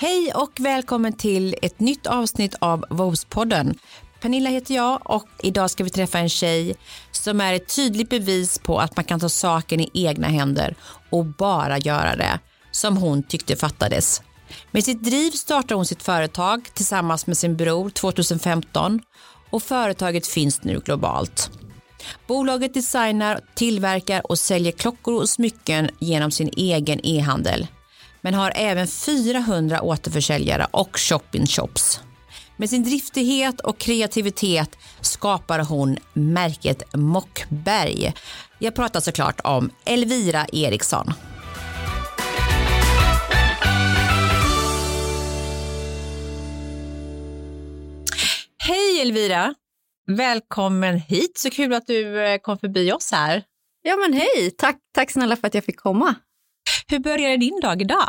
Hej och välkommen till ett nytt avsnitt av Vovspodden. Pernilla heter jag och idag ska vi träffa en tjej som är ett tydligt bevis på att man kan ta saken i egna händer och bara göra det som hon tyckte fattades. Med sitt driv startade hon sitt företag tillsammans med sin bror 2015 och företaget finns nu globalt. Bolaget designar, tillverkar och säljer klockor och smycken genom sin egen e-handel men har även 400 återförsäljare och shop-in-shops. Med sin driftighet och kreativitet skapar hon märket Mockberg. Jag pratar såklart om Elvira Eriksson. Hej Elvira! Välkommen hit, så kul att du eh, kom förbi oss här. Ja men hej, tack, tack snälla för att jag fick komma. Hur började din dag idag?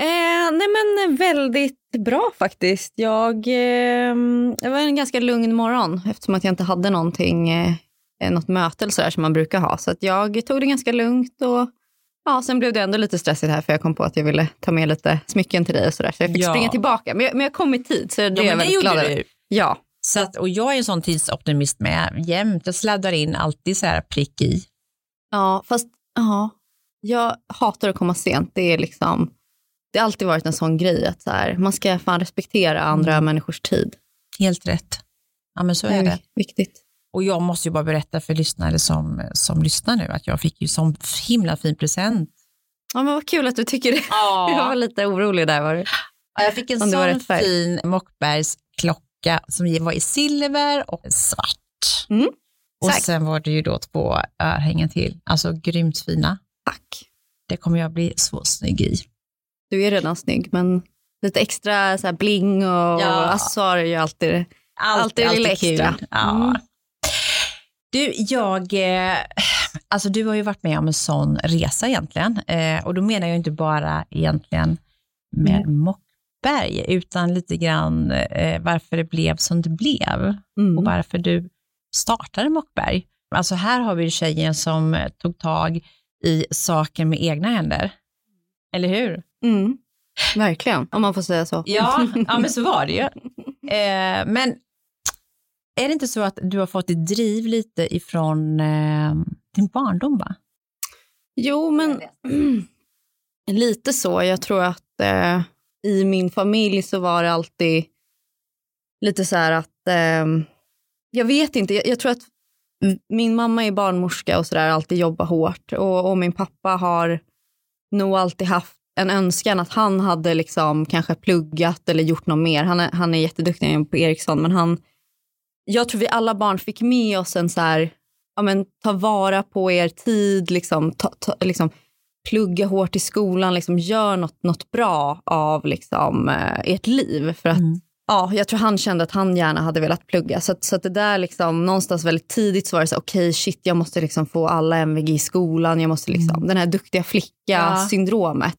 Eh, nej men väldigt bra faktiskt. Jag, eh, det var en ganska lugn morgon eftersom att jag inte hade någonting, eh, något möte eller så där som man brukar ha. Så att jag tog det ganska lugnt och ja, sen blev det ändå lite stressigt här för jag kom på att jag ville ta med lite smycken till dig och så där. Så jag fick Ja. springa tillbaka. Men jag, men jag kom i tid så det är Ja, jag men det väldigt glad över. Ja. Så att, och jag är en sån tidsoptimist med jämt. Jag sladdar in alltid så här prick i. ja, fast ja, jag hatar att komma sent. Det är liksom, det har alltid varit en sån grej att så här, man ska fan respektera andra Mm. människors tid. Helt rätt. Ja, men så är det. viktigt. Och jag måste ju bara berätta för lyssnare som, som lyssnar nu att jag fick ju sån himla fin present. Ja, men vad kul att du tycker det. Jag var lite orolig där. Var det? Ja, jag fick en sån fin Mockbergs klocka som var i silver och svart. Mm, Och sen var det ju då två örhängen till, alltså grymt fina. Tack. Det kommer jag bli så snygg i. Du är redan snygg, men lite extra så bling och Ja. accessoarer är ju alltid... Alltid lilla extra. Ja. Mm. Du, jag, eh, alltså du har ju varit med om en sån resa egentligen. Eh, och då menar jag inte bara egentligen med Mm. Mockberg, utan lite grann eh, varför det blev som det blev Mm. och varför du startade Mockberg. Alltså här har vi tjejen som tog tag i saker med egna händer. Eller hur? Mm. Verkligen, om man får säga så. Ja, ja men så var det ju. Eh, men är det inte så att du har fått ditt driv lite ifrån eh, din barndom? Va? Jo, men lite så. Jag tror att eh, i min familj så var det alltid lite så här att, eh, jag vet inte, jag, jag tror att min mamma är barnmorska och så där, alltid jobbar hårt och, och min pappa har nog alltid haft en önskan att han hade liksom kanske pluggat eller gjort något mer. Han är, han är jätteduktig på Ericsson, men han, jag tror vi alla barn fick med oss en så här, ja men ta vara på er tid, liksom, ta, ta, liksom plugga hårt i skolan, liksom, gör något, något bra av liksom, eh, ert liv. För att, Mm. ja, jag tror han kände att han gärna hade velat plugga. Så, så att det där liksom, någonstans väldigt tidigt så var det så okej shit, jag måste liksom få alla MVG i skolan. Jag måste liksom, Den här duktiga flicka-syndromet.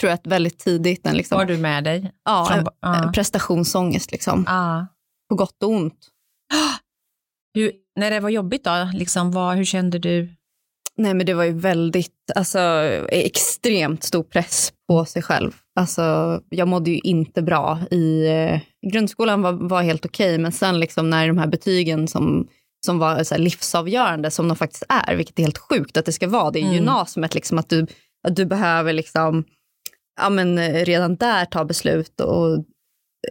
Tror jag väldigt tidigt, en liksom, Har du med dig? ja, Från, en, en prestationsångest liksom, Ja. på gott och ont. Hur, när det var jobbigt då, liksom, vad, hur kände du? Nej men det var ju väldigt, alltså extremt stor press på sig själv. Alltså jag mådde ju inte bra i eh, grundskolan var, var helt okej, men sen liksom när de här betygen som, som var så livsavgörande, som de faktiskt är, vilket är helt sjukt att det ska vara, det är Mm. gymnasiet liksom att du, att du behöver liksom, ja men eh, redan där ta beslut och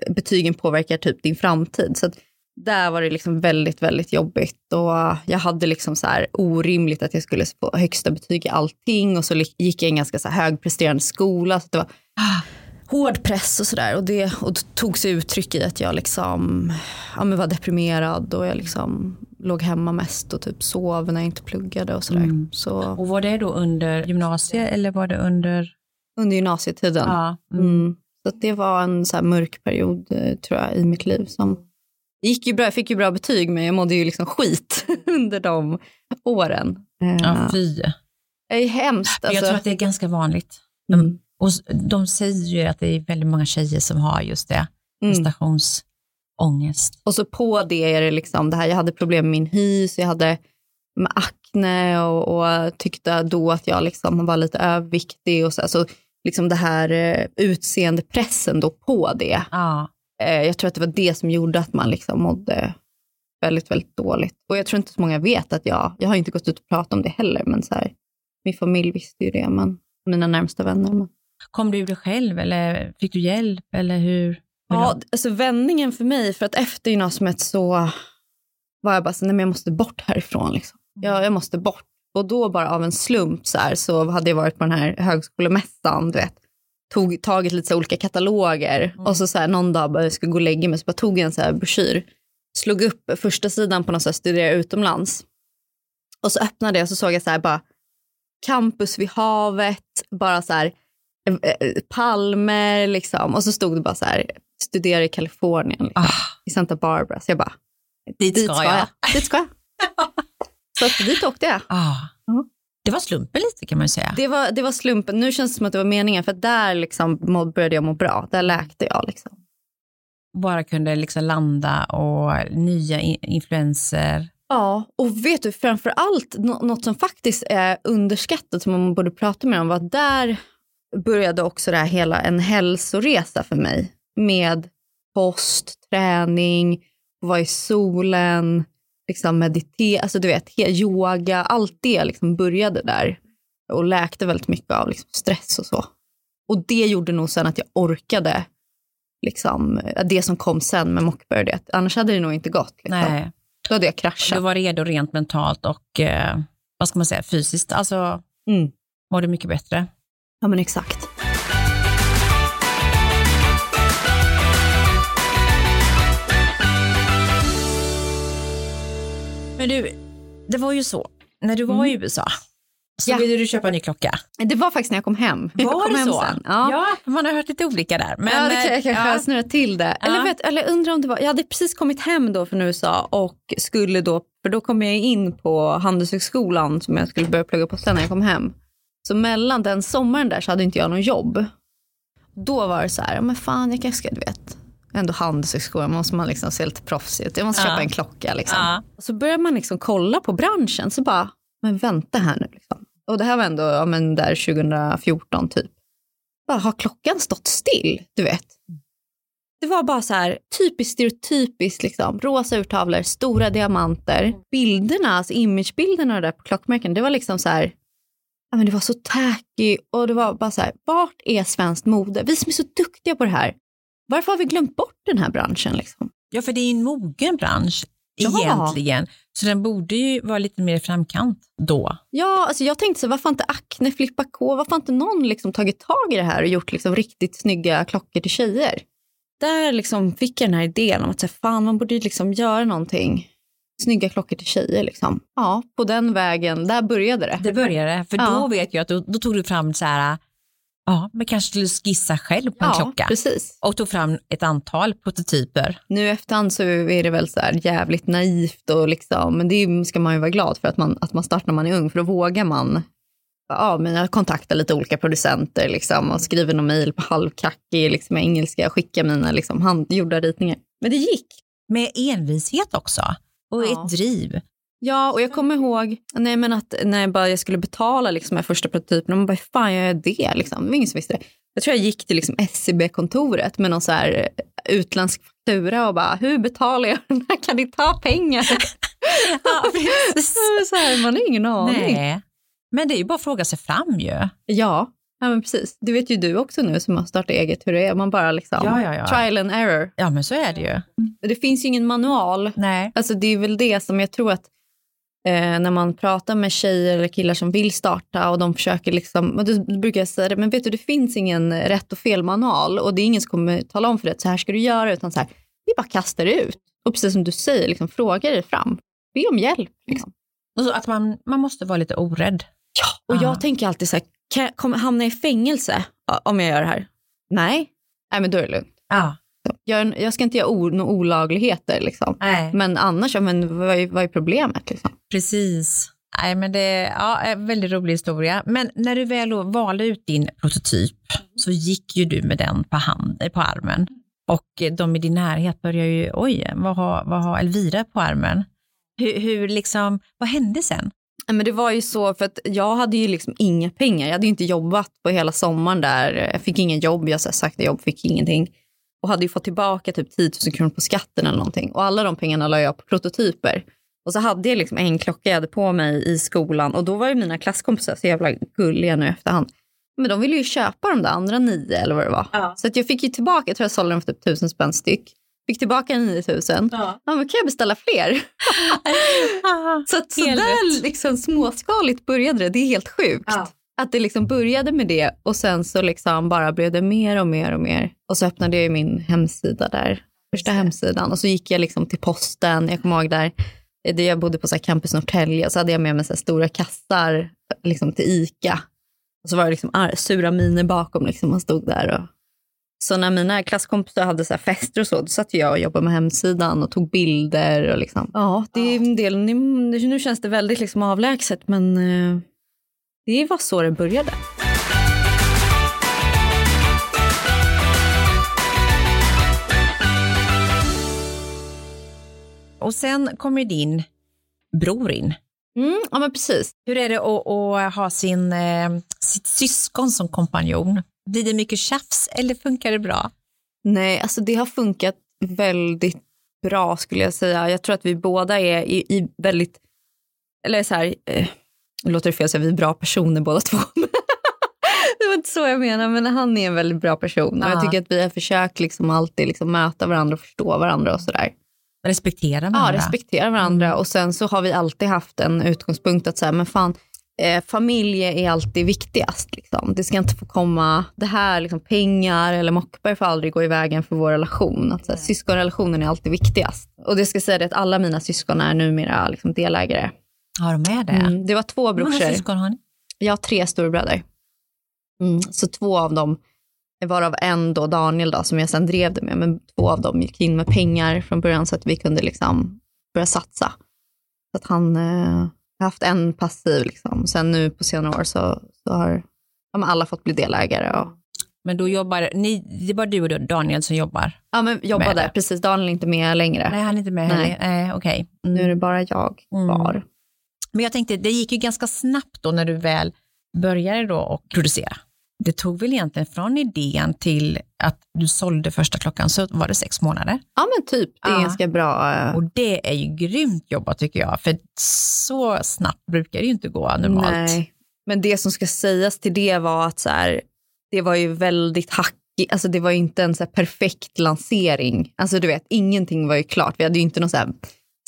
betygen påverkar typ din framtid. Så att där var det liksom väldigt, väldigt jobbigt och jag hade liksom så här orimligt att jag skulle få högsta betyg i allting och så gick jag i en ganska så här högpresterande skola. Så det var hård press och sådär och det och det tog sig uttryck i att jag liksom, ja, men var deprimerad och jag liksom låg hemma mest och typ sov när jag inte pluggade och sådär. Mm. Så Och var det då under gymnasiet eller var det under? Under gymnasietiden. Ja. Mm. Mm. Så det var en så mörk period eh, tror jag i mitt liv som det gick ju bra, jag fick ju bra betyg men jag mådde ju liksom skit under de åren. Eh, Ja, fy. det är hemskt. Jag Alltså. tror att det är ganska vanligt. Mm. Och de säger ju att det är väldigt många tjejer som har just det, Mm. prestationsångest. Och så på det är det liksom det här, jag hade problem med min hys, jag hade med akne och, och tyckte då att jag liksom var lite överviktig och så, så liksom det här eh, utseendepressen då på det. Ja. Eh, jag tror att det var det som gjorde att man liksom mådde väldigt, väldigt dåligt. Och jag tror inte så många vet att jag, jag har inte gått ut och pratat om det heller, men så här, min familj visste ju det, men mina närmsta vänner. Men. Kom du ur det själv eller fick du hjälp eller hur? Ja, alltså vändningen för mig, för att efter gymnasiet så var jag bara så nej men jag måste bort härifrån. Liksom. Jag, jag måste bort. Och då bara av en slump så, här, så hade jag varit på den här högskolemässan, du vet. Tog, tagit lite så olika kataloger mm. och så, så här, någon dag bara, jag skulle gå och lägga mig så bara tog jag en så här broschyr. Slog upp första sidan på något så här, studera utomlands. Och så öppnade jag och så såg jag så här bara campus vid havet, bara så här eh, eh, palmer liksom. Och så stod det bara så här studera i Kalifornien, liksom, ah. i Santa Barbara. Så jag bara, dit, dit ska, jag. jag. Dit ska jag. så att dit åkte jag. Ah. Mm. Det var slumpen lite kan man säga. Det var, det var slumpen. Nu känns det som att det var meningen för där liksom började jag må bra. Där läkte jag. Liksom. Bara kunde liksom landa och nya influenser. Ja, och vet du, framför allt något som faktiskt är underskattat som man borde prata mer om var att där började också det här hela en hälsoresa för mig med post, träning, vara i solen, liksom meditera, alltså du vet, yoga, allt det liksom började där och läkte väldigt mycket av liksom stress och så. Och det gjorde nog sen att jag orkade liksom, det som kom sen med mockbird, annars hade det nog inte gått. Liksom. Nej. Då hade jag kraschat. Du var redo rent mentalt och eh, vad ska man säga, fysiskt, alltså mm. mådde mycket bättre. Ja men exakt. Men du, det var ju så, när du var mm. i USA så ja. ville du köpa en ny klocka. Det var faktiskt när jag kom hem. Var kom det hem så? Ja. ja. man har hört lite olika där. Men, ja, det kan, jag kanske ja. snurra till det. Ja. Eller, vet, eller undrar om det var, jag hade precis kommit hem då från USA och skulle då, för då kom jag in på Handelshögskolan som jag skulle börja plugga på sen när jag kom hem. Så mellan den sommaren där så hade inte jag någon jobb. Då var det så här, men fan jag kanske ska, du vet, ändå handelshögskola, måste man liksom se lite proffsig ut. Jag måste ja. köpa en klocka. Liksom. Ja. Så börjar man liksom kolla på branschen, så bara, men vänta här nu. Liksom. Och det här var ändå ja, men där 2014 typ. Bara, har klockan stått still? Du vet. Det var bara så här typiskt stereotypiskt, liksom. rosa urtavlor, stora diamanter. Bilderna, alltså imagebilderna där på klockmärken, det var liksom så här, ja, men det var så tacky och det var bara så här, vart är svenskt mode? Vi som är så duktiga på det här, varför har vi glömt bort den här branschen? Liksom? Ja, för det är en mogen bransch ja. egentligen. Så den borde ju vara lite mer framkant då. Ja, alltså jag tänkte så varför har inte Acne, Flippa K, varför har inte någon liksom tagit tag i det här och gjort liksom riktigt snygga klockor till tjejer? Där liksom fick jag den här idén om att så fan, man borde liksom göra någonting. Snygga klockor till tjejer. Liksom. Ja, på den vägen, där började det. Det började, för ja. då vet jag att då, då tog du fram så här Ja, men kanske skulle skissa själv på en ja, klocka. Precis. Och tog fram ett antal prototyper. Nu efterhand så är det väl så här jävligt naivt och liksom, men det ska man ju vara glad för att man, att man startar när man är ung, för då vågar man ja, men jag kontaktar lite olika producenter liksom, och skriver någon mejl på halvkackig liksom, engelska och skickar mina liksom, handgjorda ritningar. Men det gick. Med envishet också och ja. ett driv. Ja, och jag kommer ihåg nej, men att när jag, bara, jag skulle betala liksom, den första prototypen, man bara, fan gör jag det? Liksom? Det var ingen som visste det. Jag tror jag gick till liksom, SCB-kontoret med någon så här eh, utländsk faktura och bara, hur betalar jag den här? Kan ni ta pengar? ja, så här, man har ingen aning. Nej. Men det är ju bara att fråga sig fram ju. Ja, ja men precis. Det vet ju du också nu som har startat eget hur det är. Man bara liksom, ja, ja, ja. trial and error. Ja, men så är det ju. Det finns ju ingen manual. Nej. Alltså det är väl det som jag tror att eh, när man pratar med tjejer eller killar som vill starta och de försöker liksom, och då brukar jag säga men vet du det finns ingen rätt och fel manual och det är ingen som kommer tala om för dig att så här ska du göra utan så här, vi bara kastar det ut. Och precis som du säger, liksom, fråga dig fram. Be om hjälp. Liksom. Och så att man, man måste vara lite orädd. Ja, och ah. jag tänker alltid så här, kan jag kommer hamna i fängelse om jag gör det här? Nej, Nej men då är det lugnt. Ah. Jag, jag ska inte göra o, några olagligheter, liksom. men annars, men vad, är, vad är problemet? Liksom? Precis. Nej, men det är ja, en väldigt rolig historia. Men när du väl valde ut din prototyp så gick ju du med den på, hand, på armen. Och de i din närhet började ju, oj, vad har, vad har Elvira på armen? Hur, hur liksom, vad hände sen? Men det var ju så, för att jag hade ju liksom inga pengar. Jag hade ju inte jobbat på hela sommaren där. Jag fick ingen jobb, jag sökte jobb, fick ingenting. Och hade ju fått tillbaka typ 10 000 kronor på skatten eller någonting. Och alla de pengarna la jag på prototyper. Och så hade jag liksom en klocka jag hade på mig i skolan. Och då var ju mina klasskompisar så jävla gulliga nu efterhand. Men de ville ju köpa de där andra nio eller vad det var. Ja. Så att jag fick ju tillbaka, jag tror jag sålde dem för typ tusen spänn styck. Fick tillbaka 9000. Ja. Ja, men kan jag beställa fler? Så att så Helt där rätt. liksom småskaligt började det. Det är helt sjukt. Ja. Att det liksom började med det och sen så liksom bara blev det mer och mer och mer. Och så öppnade jag min hemsida där, första hemsidan. Och så gick jag liksom till posten, jag kommer ihåg där, eh, där jag bodde på så här campus Norrtälje, så hade jag med mig så stora kassar liksom till ICA. Och så var det liksom sura miner bakom, liksom, man stod där. Och... Så när mina klasskompisar hade så fester och så, då satt jag och jobbade med hemsidan och tog bilder. Och liksom. Ja, det är en del, nu, nu känns det väldigt liksom avlägset, men eh, det var så det började. Och sen kommer din bror in. Mm, ja, men precis. Hur är det att, att ha sin, eh, sitt syskon som kompanjon? Blir det mycket tjafs eller funkar det bra? Nej, alltså det har funkat väldigt bra skulle jag säga. Jag tror att vi båda är i, i väldigt, eller så här, eh, låter det fel att säga vi är bra personer båda två. det var inte så jag menar, men han är en väldigt bra person. Och jag Ja. tycker att vi har försökt liksom alltid liksom möta varandra och förstå varandra och sådär. Respektera Ja, varandra? respektera varandra. Och sen så har vi alltid haft en utgångspunkt att säga, men fan, eh, familj är alltid viktigast. Liksom. Det ska inte få komma, det här, liksom, pengar eller mockberg får aldrig gå i vägen för vår relation. Att, så här, syskonrelationen är alltid viktigast. Och det ska säga det att alla mina syskon är numera liksom, delägare. Har de med det? Mm, det var två Hur många brorsor. syskon har ni? Jag har tre storebröder. Mm, så två av dem, varav en då Daniel då, som jag sen drev det med, men två av dem gick in med pengar från början så att vi kunde liksom börja satsa. Så att han eh, haft en passiv liksom. Sen nu på senare år så, så har ja, alla fått bli delägare. Och, Men då jobbar ni, det är bara du och Daniel som jobbar? ja, men jobbade, precis. Daniel är inte med längre. Nej, han är inte med Nej. heller. Nej, okej. Mm. Nu är det bara jag Mm. kvar. Men jag tänkte, det gick ju ganska snabbt då när du väl började då och producera. Det tog väl egentligen från idén till att du sålde första klockan så var det sex månader. Ja men typ, det är Ja. ganska bra. eh, Och det är ju grymt jobbat tycker jag, för så snabbt brukar det ju inte gå normalt. Nej. Men det som ska sägas till det var att så här, det var ju väldigt hackigt. Alltså det var ju inte en så perfekt lansering. Alltså du vet, ingenting var ju klart. Vi hade ju inte något så här,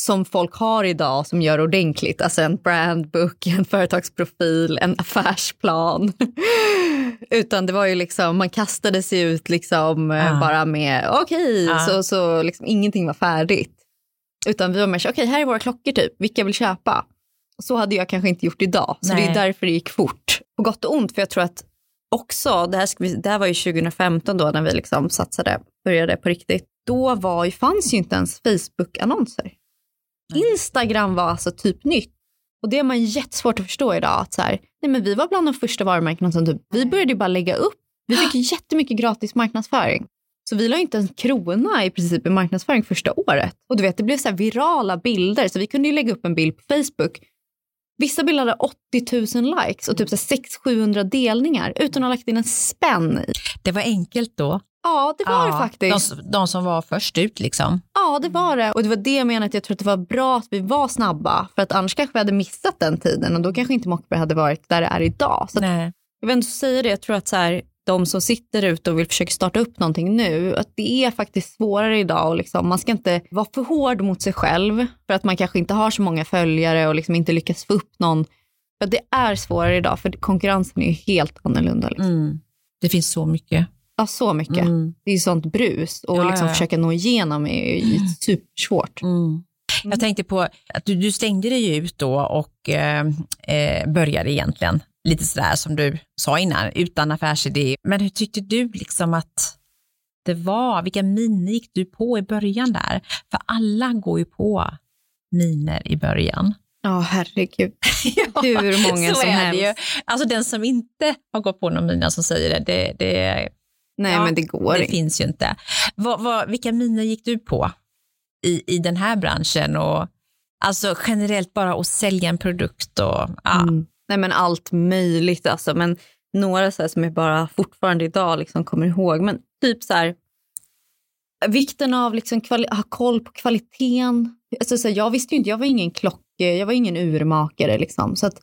som folk har idag som gör ordentligt. Alltså en brandbook, en företagsprofil, en affärsplan. Utan det var ju liksom, man kastade sig ut liksom eh, Ja. bara med, okej, Ja. så, så liksom ingenting var färdigt. Utan vi var mer så, okej här är våra klockor typ, vilka vill köpa? Så hade jag kanske inte gjort idag. Så det Nej. är därför det gick fort. På gott och ont, för jag tror att också, det här, vi, det här var ju 2015 då när vi liksom satsade, började på riktigt. Då var, fanns ju inte ens Facebook-annonser. Instagram var alltså typ nytt. Och det är man jättesvårt att förstå idag. Att så här, nej men vi var bland de första varumärkena som typ, vi började ju bara lägga upp. Vi fick jättemycket gratis marknadsföring. Så vi la inte en krona i princip i marknadsföring första året. Och du vet, det blev så virala bilder. Så vi kunde ju lägga upp en bild på Facebook. Vissa bilder hade 80 000 likes och typ 600-700 delningar utan att ha lagt in en spänn i. Det var enkelt då. Ja, det var det Ja, faktiskt. De, de som var först ut liksom. Ja, det var det. Och det var det jag menade att jag tror att det var bra att vi var snabba. För att annars kanske vi hade missat den tiden och då kanske inte Mockberg hade varit där det är idag. Så att, jag vill inte säga det, jag tror att så här, de som sitter ute och vill försöka starta upp någonting nu, att det är faktiskt svårare idag och liksom, man ska inte vara för hård mot sig själv för att man kanske inte har så många följare och liksom inte lyckas få upp någon. För det är svårare idag för konkurrensen är ju helt annorlunda. Liksom. Mm. Det finns så mycket. Ja, så mycket. Mm. Det är sånt brus och Ja, liksom ja, ja. försöka nå igenom är ju supersvårt. Mm. Jag tänkte på att du, du stängde dig ut då och eh, eh, började egentligen lite sådär som du sa innan, utan affärsidé. Men hur tyckte du liksom att det var? Vilka miner gick du på i början där? För alla går ju på miner i början. Ja, herregud. Hur många som är det ju. helst. Alltså den som inte har gått på någon mina som säger det, det, det, Nej, Ja, men det går det inte. finns ju inte. Vad, vad, vilka miner gick du på i, i den här branschen och Alltså generellt bara att sälja en produkt och ja. Mm. Nej men allt möjligt alltså. Men några så som jag bara fortfarande idag liksom kommer ihåg. Men typ så här, vikten av liksom ha koll på kvaliteten. Alltså så här, jag visste ju inte, jag var ingen klock, jag var ingen urmakare liksom. Så att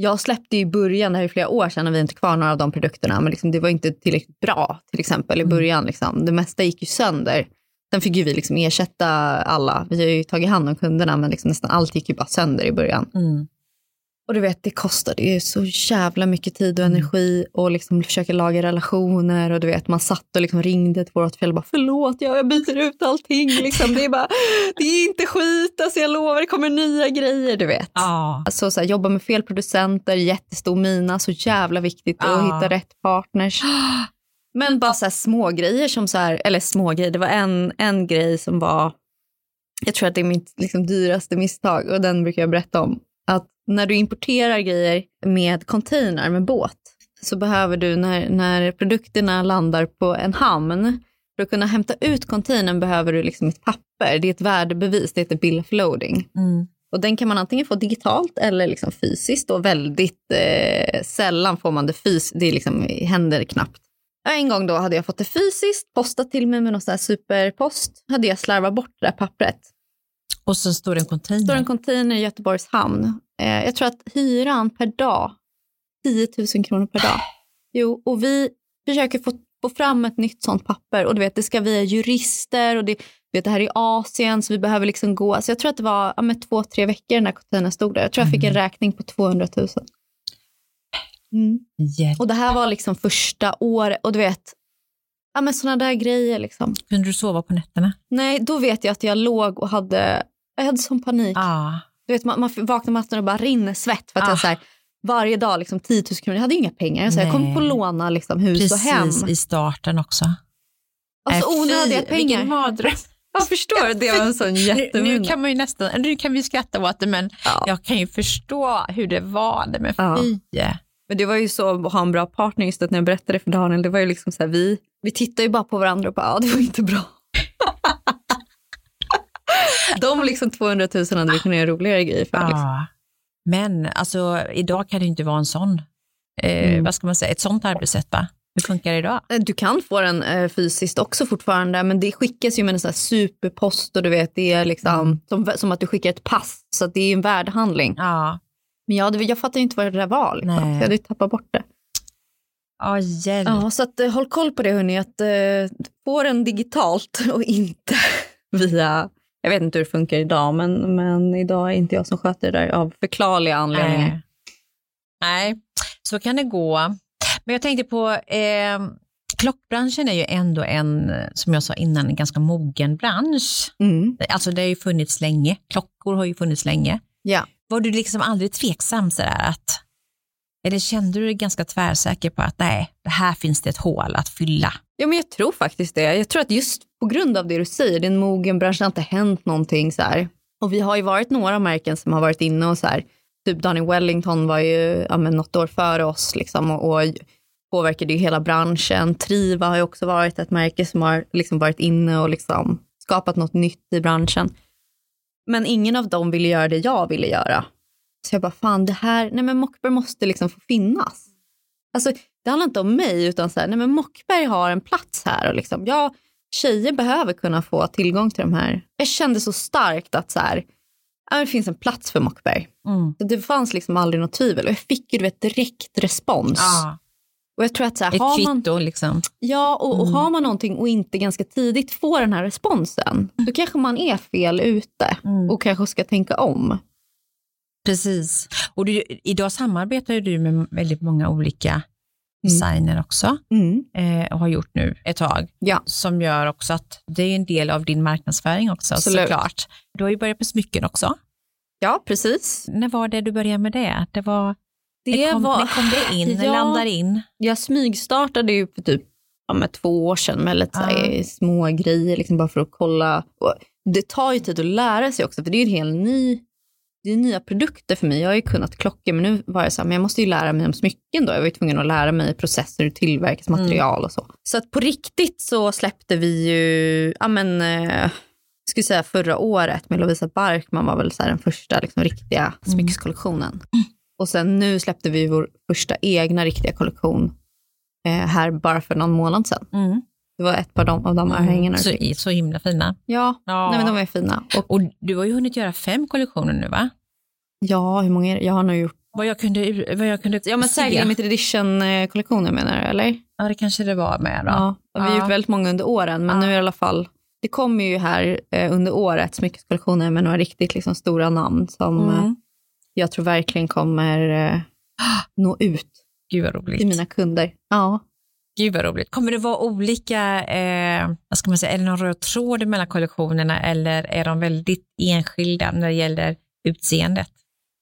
jag släppte i början, det här är flera år sedan och vi är inte kvar några av de produkterna, men liksom, det var inte tillräckligt bra till exempel i mm. början. Liksom. Det mesta gick ju sönder. Sen fick ju vi liksom ersätta alla. Vi har ju tagit hand om kunderna men liksom nästan allt gick ju bara sönder i början. Mm. Och du vet, det kostade ju så jävla mycket tid och mm. energi och liksom försöka laga relationer och du vet, man satt och liksom ringde till vårt fel och bara förlåt, ja, jag byter ut allting. Liksom. Det, är bara, det är inte skit, alltså, jag lovar, det kommer nya grejer, du vet. Ah. Alltså, så här, jobba med fel producenter, jättestor mina, så jävla viktigt ah. att hitta rätt partners. Men bara så här små grejer som så här, eller små grejer, det var en, en grej som var, jag tror att det är mitt liksom, dyraste misstag och den brukar jag berätta om. Att när du importerar grejer med container, med båt, så behöver du när, när produkterna landar på en hamn, för att kunna hämta ut containern behöver du liksom ett papper. Det är ett värdebevis, det heter bill of loading. Mm. Och den kan man antingen få digitalt eller liksom fysiskt och väldigt eh, sällan får man det fysiskt. Det liksom, händer knappt. En gång då hade jag fått det fysiskt, postat till mig med någon sån superpost. Hade jag slarvat bort det där pappret. Och så står det en container. står en container i Göteborgs hamn. Eh, jag tror att hyran per dag, 10 000 kronor per dag. Jo, och vi försöker få, få fram ett nytt sånt papper och du vet, det ska via jurister och det, vet, det här är Asien så vi behöver liksom gå. Så jag tror att det var ja, med två, tre veckor när containern stod där. Jag tror jag fick en mm. räkning på 200 000. Mm. Och det här var liksom första året och du vet, ja men sådana där grejer liksom. Kunde du sova på nätterna? Nej, då vet jag att jag låg och hade, jag hade sån panik. Ah. Du vet, man, man vaknar med och bara rinner svett för att ah. jag så här, varje dag liksom 10 000 kronor, jag hade inga pengar. Så jag kom på låna liksom, hus Precis, och hem. Precis, i starten också. Alltså äh, onödiga pengar. Vilken mardröm. Jag förstår, det var en sån jättemunna. Nu, nu kan man ju nästan, nu kan vi skratta åt det, men ja. jag kan ju förstå hur det var det med ja. fy. Men det var ju så att ha en bra partner, just att när jag berättade för Daniel, det var ju liksom så här, vi, vi tittade ju bara på varandra och bara, ja det var inte bra. De liksom 200 000 hade vi kunnat göra roligare grejer för. Liksom. Ja. Men alltså idag kan det inte vara en sån, eh, mm. vad ska man säga, ett sånt arbetssätt va? Hur funkar det idag? Eh, du kan få den eh, fysiskt också fortfarande, men det skickas ju med en sån superpost och du vet, det är liksom mm. som, som att du skickar ett pass, så det är en värdehandling. Ja. Men jag, jag fattade inte vad det där var. Liksom. Jag hade tappat bort det. Hjälp. Ja, så att, eh, håll koll på det hörni, att uh, få den digitalt och inte via, jag vet inte hur det funkar idag, men, men idag är inte jag som sköter det där av förklarliga anledningar. Nej, Nej så kan det gå. Men jag tänkte på, eh, klockbranschen är ju ändå en, som jag sa innan, en ganska mogen bransch. Mm. Alltså det har ju funnits länge, klockor har ju funnits länge. Ja. Var du liksom aldrig tveksam sådär att, eller kände du dig ganska tvärsäker på att nej, det här finns det ett hål att fylla? Ja, men jag tror faktiskt det. Jag tror att just på grund av det du säger, det är en mogen bransch, det har inte hänt någonting så här. Och vi har ju varit några märken som har varit inne och så här, typ Donny Wellington var ju ja, men något år före oss liksom och, och påverkade ju hela branschen. Triva har ju också varit ett märke som har liksom varit inne och liksom skapat något nytt i branschen. Men ingen av dem ville göra det jag ville göra. Så jag bara, fan det här, nej men Mockberg måste liksom få finnas. Alltså det handlar inte om mig utan så här, nej men Mockberg har en plats här och liksom, jag, tjejer behöver kunna få tillgång till de här. Jag kände så starkt att så här, det finns en plats för Mockberg. Mm. Det fanns liksom aldrig något tvivel och jag fick ju vet, direkt respons. Ah. Och jag tror att så här, Ett har kvitto man, liksom. Ja, och, och mm. har man någonting och inte ganska tidigt får den här responsen, då kanske man är fel ute mm. och kanske ska tänka om. Precis. Och du, idag samarbetar du med väldigt många olika mm. Designer också mm. eh, och har gjort nu ett tag. Ja. Som gör också att det är en del av din marknadsföring också Absolut. såklart. Du har ju börjat med smycken också. Ja, precis. När var det du började med det? Det var det kom, var, kom det in, ja, landar in? Jag smygstartade ju för typ ja, med två år sedan med lite ah. små grejer liksom bara för att kolla. Och det tar ju tid att lära sig också, för det är ju en helt ny det är nya produkter för mig. Jag har ju kunnat klockor, men nu var jag så här, men jag måste ju lära mig om smycken då. Jag var ju tvungen att lära mig processer, hur tillverkas material mm. och så. Så att på riktigt så släppte vi ju, ja men, eh, skulle säga förra året med Lovisa Barkman var väl så den första liksom, riktiga Mm. smyckeskollektionen. Och sen nu släppte vi vår första egna riktiga kollektion eh, här bara för någon månad sedan. Mm. Det var ett par de, av de örhängena. Så, så himla fina. Ja, Ja. Nej, men de är fina. Och, Och du har ju hunnit göra fem kollektioner nu va? ja, hur många är det? Jag har nog gjort... Vad jag kunde, vad jag kunde Ja, men se. säkert limited edition-kollektioner menar du, eller? Ja, det kanske det var med då. Ja. Vi har Ja. gjort väldigt många under åren, men Ja. nu är det i alla fall... Det kommer ju här eh, under året smyckeskollektioner med några riktigt liksom, stora namn som eh, Mm. jag tror verkligen kommer eh, nå ut Gud vad roligt. till mina kunder. Ja. Gud vad roligt. Kommer det vara olika, eh, vad ska man säga, är det någon röd tråd mellan kollektionerna eller är de väldigt enskilda när det gäller utseendet?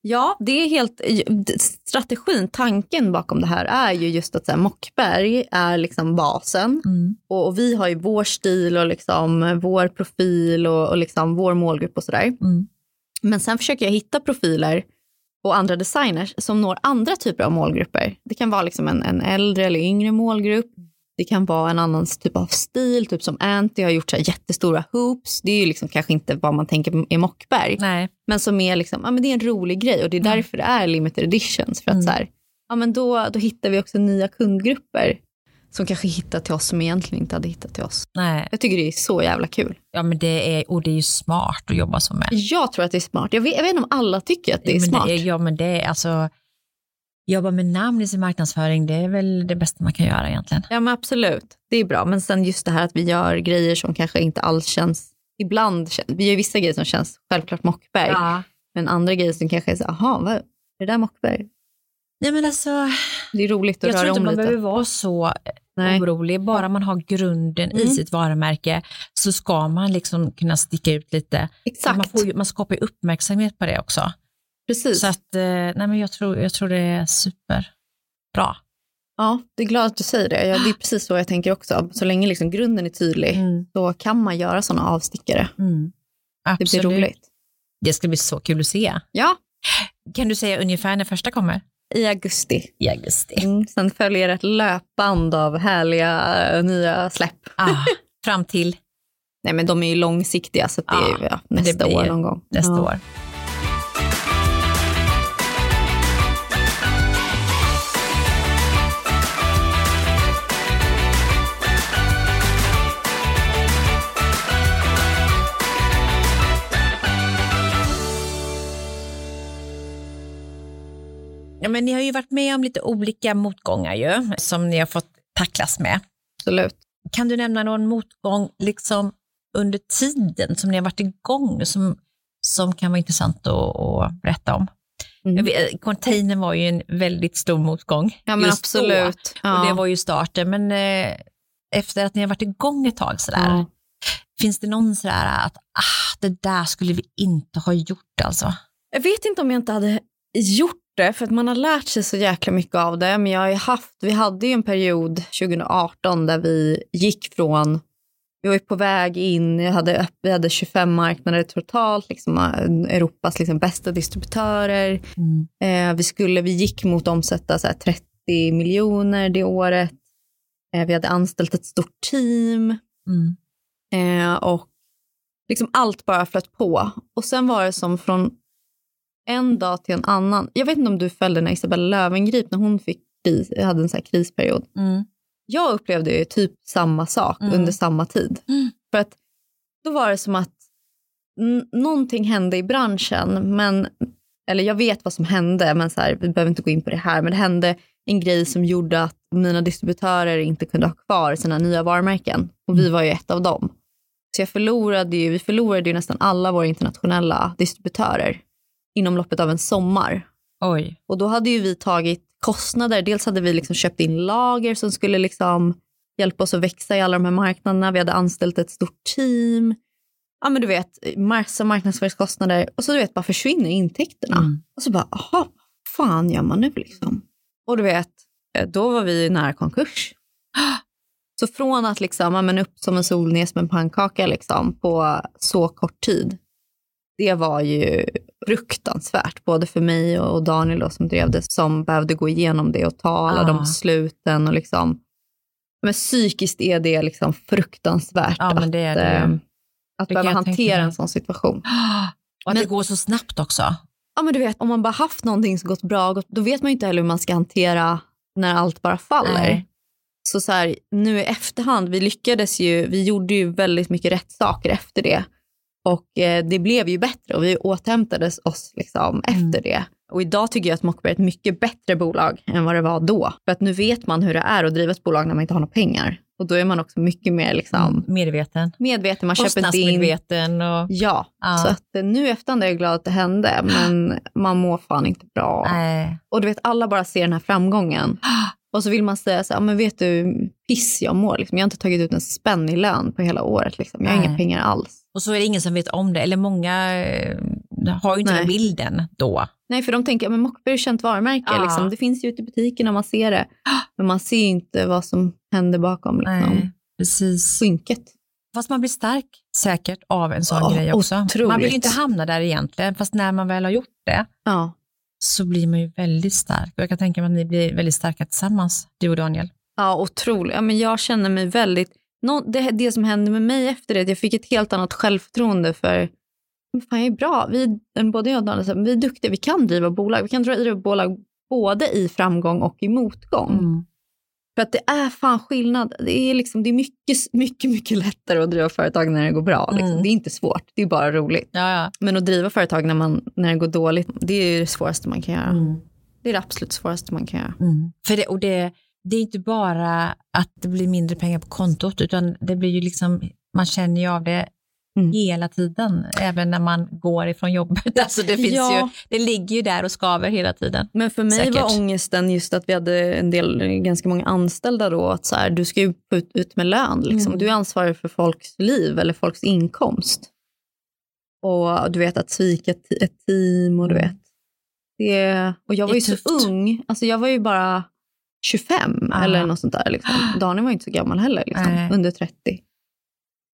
Ja, det är helt... Strategin, tanken bakom det här är ju just att så här, Mockberg är liksom basen. Och, och vi har ju vår stil och liksom vår profil och, och liksom vår målgrupp och sådär. Mm. Men sen försöker jag hitta profiler och andra designers som når andra typer av målgrupper. Det kan vara liksom en, en äldre eller yngre målgrupp. Det kan vara en annan typ av stil, typ som Anty har gjort så jättestora hoops. Det är ju liksom kanske inte vad man tänker är Mockberg. Nej. Men som är liksom, ja men det är en rolig grej och det är Mm. därför det är limited editions. För att Mm. så här, ja men då, då hittar vi också nya kundgrupper som kanske hittar till oss som egentligen inte hade hittat till oss. Nej. Jag tycker det är så jävla kul. Ja, men det är, och det är ju smart att jobba så med. Jag tror att det är smart. Jag vet, jag vet inte om alla tycker att det är men smart. Det är, ja, men det är alltså, jobba med namn i sin marknadsföring, det är väl det bästa man kan göra egentligen. Ja men absolut, det är bra. Men sen just det här att vi gör grejer som kanske inte alls känns, ibland, vi gör vissa grejer som känns självklart Mockberg. Men andra grejer som kanske är så, aha, vad, är det där Mockberg? Nej, men alltså, Det är roligt att jag tror röra inte om man lite. behöver vara så Nej. orolig. Bara man har grunden i Mm. sitt varumärke så ska man liksom kunna sticka ut lite. Exakt, Man, får man skapar uppmärksamhet på det också. precis. Så att, eh, nej, men jag, tror, jag tror det är superbra. Ja, det är glad att du säger det. Ja, det är precis så jag tänker också. Så länge liksom grunden är tydlig, Mm. då kan man göra sådana avstickare. Mm. Det blir roligt. Det ska bli så kul att se. Ja, Kan du säga ungefär när första kommer? I augusti. I augusti. Mm. Sen följer ett löpband av härliga eh, nya släpp. Ah, fram till Nej, men de är ju långsiktiga, så det är ju Ja, det nästa blir år någon gång. nästa ja. år. Ja, men ni har ju varit med om lite olika motgångar ju, som ni har fått tacklas med. Absolut. Kan du nämna någon motgång liksom under tiden som ni har varit igång som, som kan vara intressant att, att berätta om? Mm. Vet, Containern var ju en väldigt stor motgång. Ja, men absolut. Då, Ja. och det var ju starten, men eh, efter att ni har varit igång ett tag sådär, Ja. finns det någon sådär att ah, det där skulle vi inte ha gjort alltså? Jag vet inte om jag inte hade gjort det, för att man har lärt sig så jäkla mycket av det. Men jag har haft, vi hade ju en period 2018 där vi gick från, vi var ju på väg in, jag hade, vi hade 25 marknader totalt, liksom, eh, Europas liksom, bästa distributörer. Eh, vi, skulle, vi gick mot omsätta så här, 30 miljoner det året. Eh, vi hade anställt ett stort team. Mm. Eh, och liksom allt bara flöt på. Och sen var det som från en dag till en annan. Jag vet inte om du följde när Isabella Löwengrip när hon fick kris, hade en så krisperiod. Mm. Jag upplevde typ samma sak Mm. under samma tid. Mm. För att då var det som att någonting hände i branschen, men, eller jag vet vad som hände, men så här, vi behöver inte gå in på det här, men det hände en grej som gjorde att mina distributörer inte kunde ha kvar sina nya varumärken. Och vi var ju ett av dem. Så jag förlorade ju, vi förlorade ju nästan alla våra internationella distributörer inom loppet av en sommar. Oj. Och då hade ju vi tagit kostnader. Dels hade vi liksom köpt in lager som skulle liksom hjälpa oss att växa i alla de här marknaderna. Vi hade anställt ett stort team. Ja men du vet, massa marknadsföringskostnader. Och så du vet, bara försvinner intäkterna. Mm. Och så bara, aha, vad fan gör man nu liksom? Och du vet, eh, då var vi nära konkurs. Så från att liksom, ja, men upp som en sol, ner som en pannkaka liksom, på så kort tid. Det var ju fruktansvärt, både för mig och Daniel då, som drev det, som behövde gå igenom det och ta alla Ah. de besluten. Och liksom, men psykiskt är det liksom fruktansvärt. Ja, men det det ju. eh, Att Det behöva hantera en sån situation. Och att Men- det går så snabbt också. Ja men du vet, om man bara haft någonting som gått bra, då vet man ju inte heller hur man ska hantera när allt bara faller. Nej. Så, så här, nu i efterhand, vi lyckades ju, vi gjorde ju väldigt mycket rätt saker efter det. Och eh, det blev ju bättre och vi återhämtades oss liksom Mm. efter det. Och idag tycker jag att Mockberg är ett mycket bättre bolag än vad det var då. För att nu vet man hur det är att driva ett bolag när man inte har några pengar. Och då är man också mycket mer liksom, Medveten. medveten, man köper inte in. Kostnadsmedveten och... Ja, Ja. så att eh, nu efterhand är jag glad att det hände, men man mår fan inte bra. Nej. Och du vet, alla bara ser den här framgången. Och så vill man säga så här, "Ja, men vet du piss jag mår? Liksom. Jag har inte tagit ut en spänn i lön på hela året. Liksom. Jag har Nej. inga pengar alls. Och så är det ingen som vet om det, eller många eh, har ju inte Nej. den bilden då. Nej, för de tänker, "Ja, men Mockberg är ett känt varumärke. Ja. Liksom. Det finns ju ute i butikerna, man ser det. Men man ser ju inte vad som händer bakom liksom, Nej, precis. skynket. Fast man blir stark säkert av en sån Ja, grej också. otroligt. Man vill ju inte hamna där egentligen, fast när man väl har gjort det Ja. så blir man ju väldigt stark. Och jag kan tänka mig att ni blir väldigt starka tillsammans, du och Daniel. Ja, otroligt. Ja, men jag känner mig väldigt... Nå, det, det som hände med mig efter det, jag fick ett helt annat självförtroende för fan, jag är bra. Vi, både jag och Daniel, vi är duktiga, vi kan driva bolag. Vi kan driva bolag både i framgång och i motgång. Mm. För att det är fan skillnad. Det är, liksom, det är mycket, mycket, mycket lättare att driva företag när det går bra. Liksom. Mm. Det är inte svårt, det är bara roligt. Ja, ja. Men att driva företag när, man, när det går dåligt, det är det svåraste man kan göra. Mm. Det är det absolut svåraste man kan göra. Mm. För det, och det, det är inte bara att det blir mindre pengar på kontot, utan det blir ju liksom, man känner ju av det Mm. hela tiden, även när man går ifrån jobbet. Alltså det, finns Ja. ju, det ligger ju där och skaver hela tiden. Men för mig Säkert. var ångesten just att vi hade en del, ganska många anställda då, att så här, du ska ju ut, ut med lön. Liksom. Mm. Du är ansvarig för folks liv eller folks inkomst. Och du vet att svika ett, team och du Mm. vet. Det, och jag Det var är ju så tufft. ung, alltså jag var ju bara 25 Ah. eller något sånt där. Liksom. Daniel var inte så gammal heller, liksom, under 30.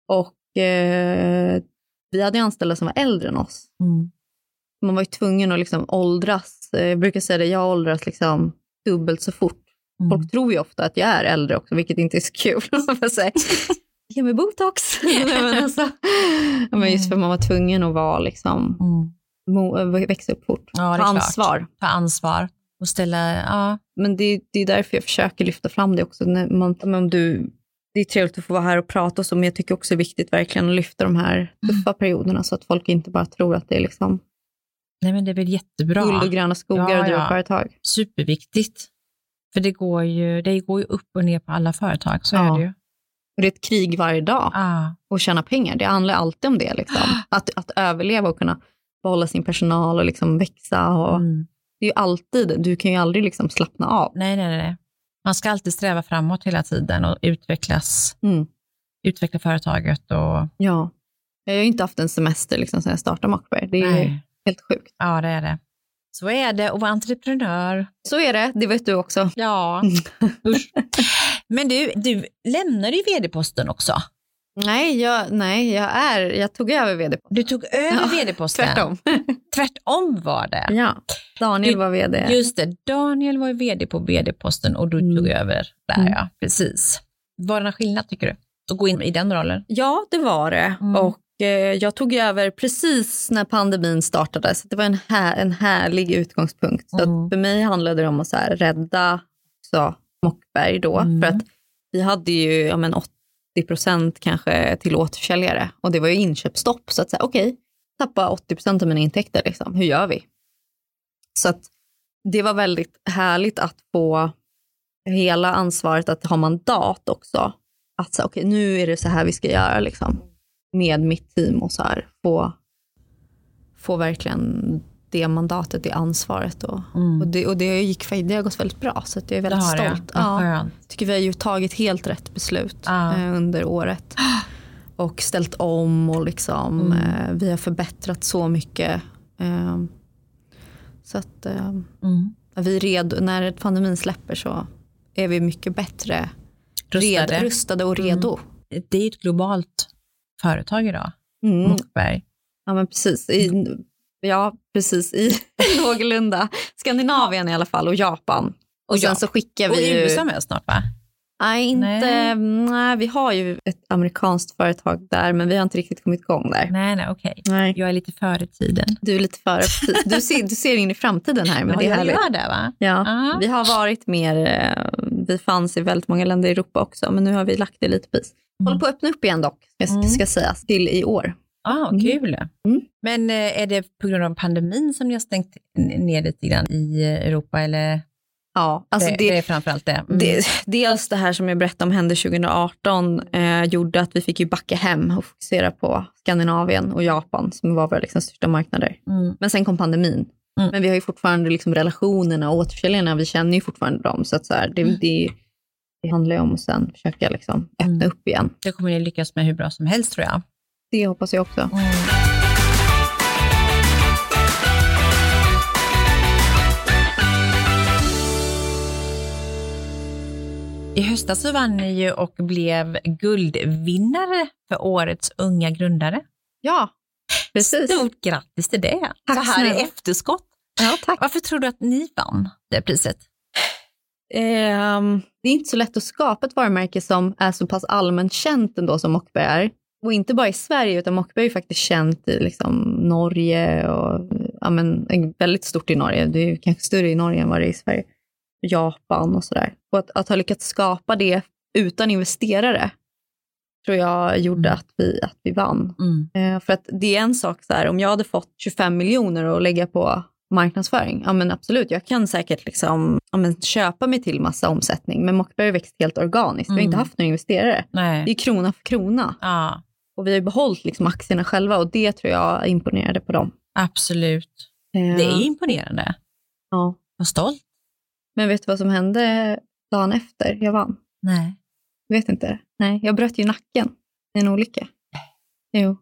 Och eh, vi hade anställda som var äldre än oss Mm. man var ju tvungen att liksom åldras. Eh, Jag brukar säga det, jag åldras liksom dubbelt så fort. Mm. Folk tror ju ofta att jag är äldre också, vilket inte är så kul. Ge mig botox. Men, alltså, ja, men just för man var tvungen att vara liksom, Mm. eh, växa upp fort. Ja, Ta ansvar. Ta ansvar och ställa, ja, Men det, det är därför jag försöker lyfta fram det också. När man, om du, det är trevligt att få vara här och prata och så, men jag tycker också det är viktigt verkligen att lyfta de här tuffa perioderna så att folk inte bara tror att det är liksom nej men det är väl jättebra. guld och gröna skogar Ja, och driva ja. företag. Superviktigt. För det går, ju, det går ju upp och ner på alla företag, så Ja. är det ju. Och det är ett krig varje dag. Ah. och tjäna pengar. Det handlar alltid om det. Liksom. Att, att överleva och kunna behålla sin personal och liksom växa. Och, Mm. Det är ju alltid, du kan ju aldrig liksom slappna av. Nej, nej, nej. Man ska alltid sträva framåt hela tiden och utvecklas, Mm. utveckla företaget. Och, Ja. Jag har ju inte haft en semester liksom, sedan jag startade Mockberg. Det är ju nej. helt sjukt. Ja, det är det. Så är det att vara entreprenör. Så är det, det vet du också. Ja, usch. Men du, du lämnade ju vd-posten också. Nej, jag, nej jag, är, jag tog över vd. Du tog över Ja, vd-posten. Tvärtom. Tvärtom var det. ja. Daniel Du- var vd. Just det, Daniel var vd på vd-posten och du Mm. tog över där, Mm. ja. Precis. Var det någon skillnad tycker du? Att gå in i den rollen? Ja, det var det. Mm. Och eh, jag tog över precis när pandemin startade. Så det var en, här, en härlig utgångspunkt. Så Mm. för mig handlade det om att så här, rädda också Mockberg då. Mm. För att vi hade ju ja, men 80 procent kanske till återförsäljare. Och det var ju inköpsstopp. Så att säga, okej, tappa 80 procent av mina intäkter. Liksom. Hur gör vi? Så att det var väldigt härligt att få hela ansvaret att ha mandat också. Att säga, okej, nu är det så här vi ska göra liksom, med mitt team och så här, få, få verkligen det mandatet, det ansvaret. Och, och, det, och det, gick, det har gått väldigt bra, så jag är Det väldigt har stolt. Vad Ja, skönt. tycker vi har ju tagit helt rätt beslut Ja. eh, under året. Och ställt om och liksom, Mm. eh, vi har förbättrat så mycket. Eh, så att Mm. vi redo, när pandemin släpper så är vi mycket bättre Rustade. Red, rustade och redo. Det är ett globalt företag idag, Mm. Mockberg. Ja, men precis. I, ja, precis. I någorlunda Skandinavien i alla fall och Japan. Och, Och sen så skickar Och vi ju... USA med snart va? Nej, inte, Nej. nej. vi har ju ett amerikanskt företag där, men vi har inte riktigt kommit igång där. Nej, nej, okej. Nej. Jag är lite före tiden. Du är lite före. Du ser, du ser in i framtiden här, men Ja, det är jag härligt. gör det, va? Ja. Ja. Vi har varit mer, eh, vi fanns i väldigt många länder i Europa också, men nu har vi lagt det lite på is. Håller på att öppna upp igen dock, ska, Mm. ska sägas, till i år. Ah, Mm. kul. Mm. Men eh, är det på grund av pandemin som ni har stängt ner lite grann i eh, Europa? Eller Ja, alltså det, det, det är framförallt det? Mm. det, dels det här som jag berättade om hände 2018 eh, gjorde att vi fick ju backa hem och fokusera på Skandinavien och Japan som var våra liksom största marknader. Mm. Men sen kom pandemin. Mm. Men vi har ju fortfarande liksom relationerna och återförsäljarna, vi känner ju fortfarande dem. Så att så här, det, det, det handlar ju om att sen försöka liksom öppna Mm. upp igen. Det kommer ni lyckas med hur bra som helst tror jag. Det hoppas jag också. I höstas så vann ni ju och blev guldvinnare för årets unga grundare. Ja, precis. Stort grattis till det. Tack så här i efterskott. Ja, tack. Varför tror du att ni vann det priset? Ehm, det är inte så lätt att skapa ett varumärke som är så pass allmänt känt ändå som Mockberg är. Och inte bara i Sverige, utan Mockberg är ju faktiskt känt i liksom Norge och ja, men, väldigt stort i Norge. Det är kanske större i Norge än vad det är i Sverige. Japan och sådär. Och att, att ha lyckats skapa det utan investerare tror jag gjorde Mm. att, vi, att vi vann. Mm. Eh, för att det är en sak så här, om jag hade fått 25 miljoner att lägga på marknadsföring, ja men absolut, jag kan säkert liksom, ja, men köpa mig till massa omsättning, men Mockberg växt helt organiskt. Vi har inte Mm. haft några investerare. Det Nej. är krona för krona. Ja, Och vi har ju behållit liksom aktierna själva och det tror jag imponerade på dem. absolut. Eh, Det är imponerande. ja. Vad stolt. Men vet du vad som hände dagen efter jag vann? Nej. Jag vet inte. Nej, jag bröt ju nacken i en olycka. Jo.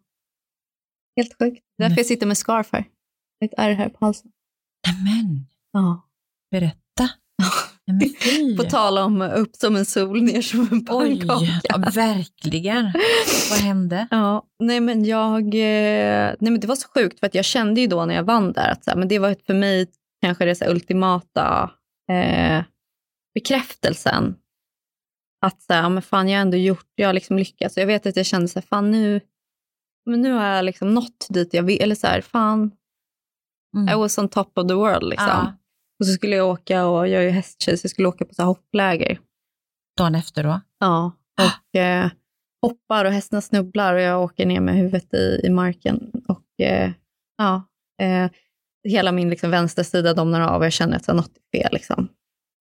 Helt sjukt. Därför Nej. jag sitter med scarf här. Ett ärr här på halsen. Men Ja. berätta. På tal om upp som en sol, ner som en Oj, pannkaka. ja, verkligen. Vad hände? Ja, nej men jag, eh, nej men det var så sjukt för att jag kände ju då när jag vann där att så här, men det var för mig kanske det så här ultimata eh, bekräftelsen. Att så här, ja, men fan jag har ändå gjort, jag har liksom lyckats. Jag vet att jag kände så här, fan nu, men nu har jag liksom nått dit jag vill. Eller så här, fan, I Mm. was on top of the world liksom. Ja. Och så skulle jag åka, och jag är ju hästtjej, så jag skulle åka på så hoppläger. Dagen efter då? Ja, och eh, hoppar och hästarna snubblar och jag åker ner med huvudet i, i marken. Och eh, ja, eh, hela min liksom, vänstersida domnar av och jag känner att så här, något är fel. Liksom.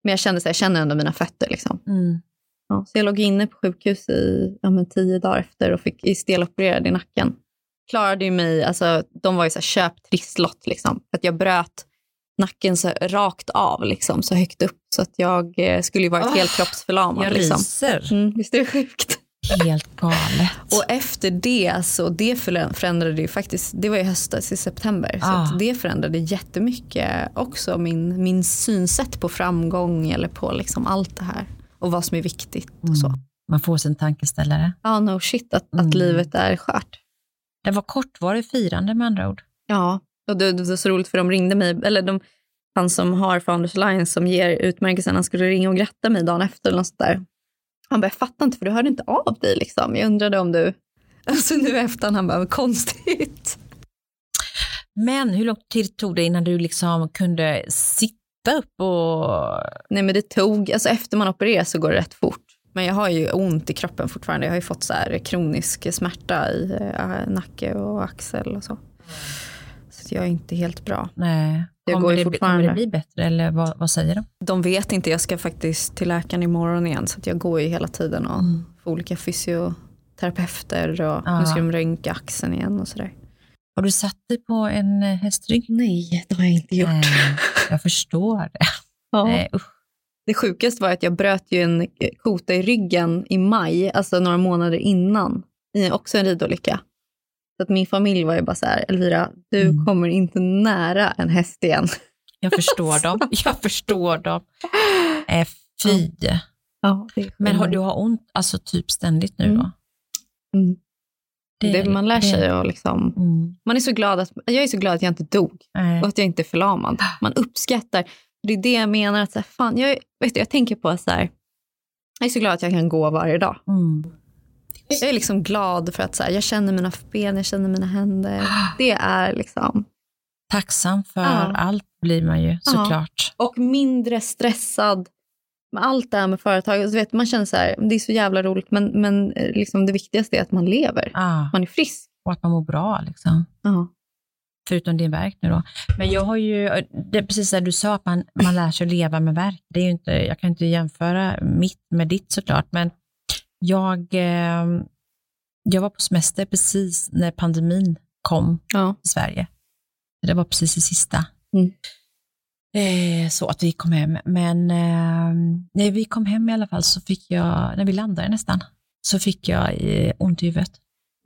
Men jag kände så här, jag känner ändå mina fötter. Liksom. Mm. Ja, så jag låg inne på sjukhus i ja, men, tio dagar efter och fick i stelopererad i nacken. Klarade ju mig, alltså, de var ju så här, köp trisslott liksom. För att jag bröt nacken så rakt av, liksom, så högt upp. Så att jag eh, skulle ju varit Åh, helt kroppsförlamad. Jag liksom. ryser. Mm, visst är det sjukt? Helt galet. Och efter det, så det förä- förändrade ju faktiskt, det var i höstas i september, så Ah. att det förändrade jättemycket också min, min synsätt på framgång eller på liksom allt det här. Och vad som är viktigt och så. Mm. Man får sin tankeställare. Ja, no shit att, Mm. att livet är skört. Det var kortvarigt firande med andra ord. Ja, och det, det var så roligt för de ringde mig, eller de, han som har Founders Alliance som ger utmärkelsen, han skulle ringa och gratta mig dagen efter eller något sånt där. Han bara, jag fattar inte för du hörde inte av dig liksom. Jag undrade om du, alltså nu i efterhand, han bara, konstigt. Men hur lång tid tog det innan du liksom kunde sitta upp och... Nej men det tog, alltså efter man opererar så går det rätt fort. Men jag har ju ont i kroppen fortfarande. Jag har ju fått så här kronisk smärta i äh, nacke och axel och så. Att jag är inte helt bra. Nej. Jag Kommer, går det, fortfarande. kommer det bli bättre eller vad, vad säger de? De vet inte, jag ska faktiskt till läkaren imorgon igen. Så att jag går ju hela tiden och får olika fysioterapeuter och Ja. nu ska de röntga axeln igen och sådär. Har du satt dig på en eh, hästrygg? Nej, det har jag inte gjort. Nej, jag förstår det. Ja. Nej, usch. Det sjukaste var att jag bröt ju en kota i ryggen i maj, alltså några månader innan. I också en ridolycka. Så att min familj var ju bara så här, Elvira, du Mm. kommer inte nära en häst igen. Jag förstår dem. Jag förstår dem. Eh, fy. Ja, det Men har, du har ont alltså typ ständigt nu Mm. då? Mm. det, man lär det- sig att liksom, Mm. man är så glad att, jag är så glad att jag inte dog Nej. och att jag inte är förlamad. Man uppskattar, det är det jag menar, att så här, fan, jag, vet du, jag tänker på så här, Jag är så glad att jag kan gå varje dag. Mm. Jag är liksom glad för att så här, jag känner mina ben, jag känner mina händer. Det är liksom... Tacksam för Ja. allt blir man ju såklart. Och mindre stressad med allt det här med företag. Så vet, man känner så här, det är så jävla roligt men, men eh, liksom det viktigaste är att man lever. Ja. Man är frisk. Och att man mår bra liksom. Ja. Förutom din verk nu då. Men jag har ju, det är precis som du sa, att man, man lär sig att leva med verk. Det är inte, jag kan inte jämföra mitt med ditt såklart, men jag, eh, jag var på semester precis när pandemin kom Ja. till Sverige. Det var precis det sista. Mm. Eh, så att vi kom hem. Men eh, när vi kom hem i alla fall så fick jag, när vi landade nästan, så fick jag eh, ont i huvudet.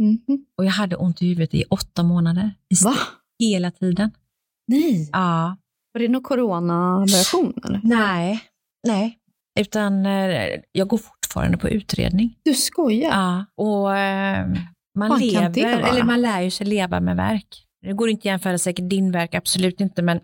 Mhm. Och jag hade ont i huvudet i åtta månader. I Va? Hela tiden. Nej. Ja. Var det någon coronaversion eller? Nej. Nej. Utan eh, jag går fortfarande på utredning. Du skojar? Ja. Och eh, man det lever, eller man lär ju sig leva med verk. Det går inte att jämföra säkert din verk, absolut inte, men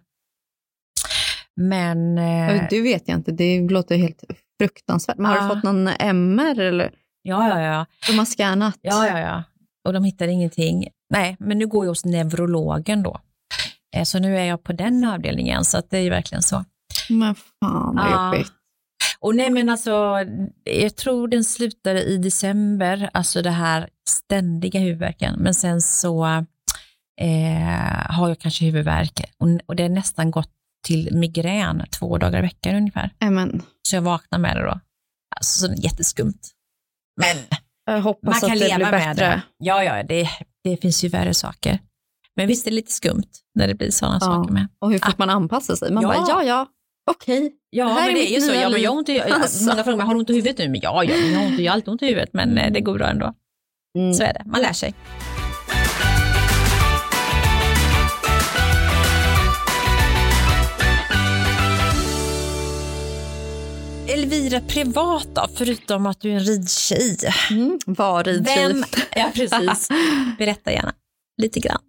men eh, Det vet jag inte. Det låter helt fruktansvärt. Men har Ja. du fått någon MR eller? ja, ja, ja. De har scannat? Ja, ja, ja. Och de hittar ingenting. Nej, men nu går jag hos neurologen då. Eh, Så nu är jag på den avdelningen, så det är ju verkligen så. Men fan vad Ja. jobbigt. Och nej men alltså, jag tror den slutade i december, alltså det här ständiga huvudvärken. Men sen så eh, har jag kanske huvudvärk och, och det är nästan gått till migrän två dagar i veckan ungefär. Nej, men, Så jag vaknar med det då. Alltså så jätteskumt. Men jag hoppas man kan att det leva blir med bättre. det. Ja, ja, det, det finns ju värre saker. Men visst är det lite skumt när det blir sådana Ja. saker med. Och hur fort man anpassar sig. Man Ja. bara, ja, ja, okej. Ja, Det men är det är ju så. Ja, men jag har ont i, Alltså. Många frågar mig, har du ont i huvudet nu? Men ja, ja, jag har ont, jag har alltid ont i huvudet, men eh, det går bra ändå. Mm. Så är det, man lär sig. Elvira, privat då, förutom att du är en ridtjej. Mm. Var ridtjej. Vem, ja, precis. Berätta gärna lite grann.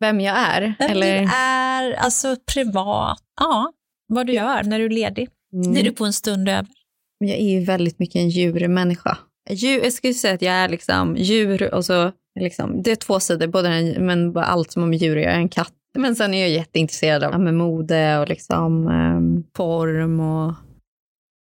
Vem jag är? Vem eller? du är, alltså privat, ja, vad du gör när du är ledig. Mm. När du får en stund över. Jag är ju väldigt mycket en djurmänniska. Djur, jag skulle säga att jag är liksom djur och så, liksom, det är två sidor, både en, men bara allt som har med djur att göra, en katt. Men sen är jag jätteintresserad av ja, med mode och liksom, ehm, form och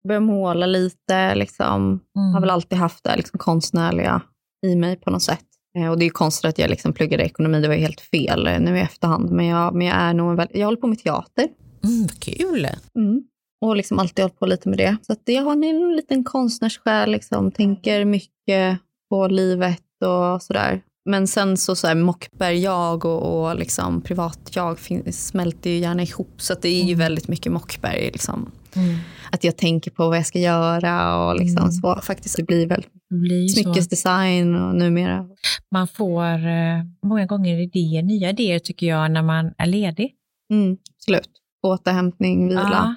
börja måla lite. Liksom. Mm. Har väl alltid haft det liksom, konstnärliga i mig på något sätt. Eh, Och det är ju konstigt att jag liksom pluggade ekonomi, det var ju helt fel eh, nu i efterhand. Men jag, men jag är nog väl, jag håller på med teater. Mm, vad kul. Mm. Och liksom alltid hållit på lite med det. Så att jag har en liten konstnärssjäl, liksom, tänker mycket på livet och sådär. Men sen så, så här, Mockberg-jag och, och liksom privat-jag smälter ju gärna ihop. Så det är ju Mm. väldigt mycket Mockberg. Liksom. Mm. Att jag tänker på vad jag ska göra och liksom Mm. så. Faktiskt, det blir väl blir så. smyckesdesign och numera. Man får eh, många gånger idéer, nya idéer tycker jag, när man är ledig. Mm, absolut. Återhämtning, vila. Ja,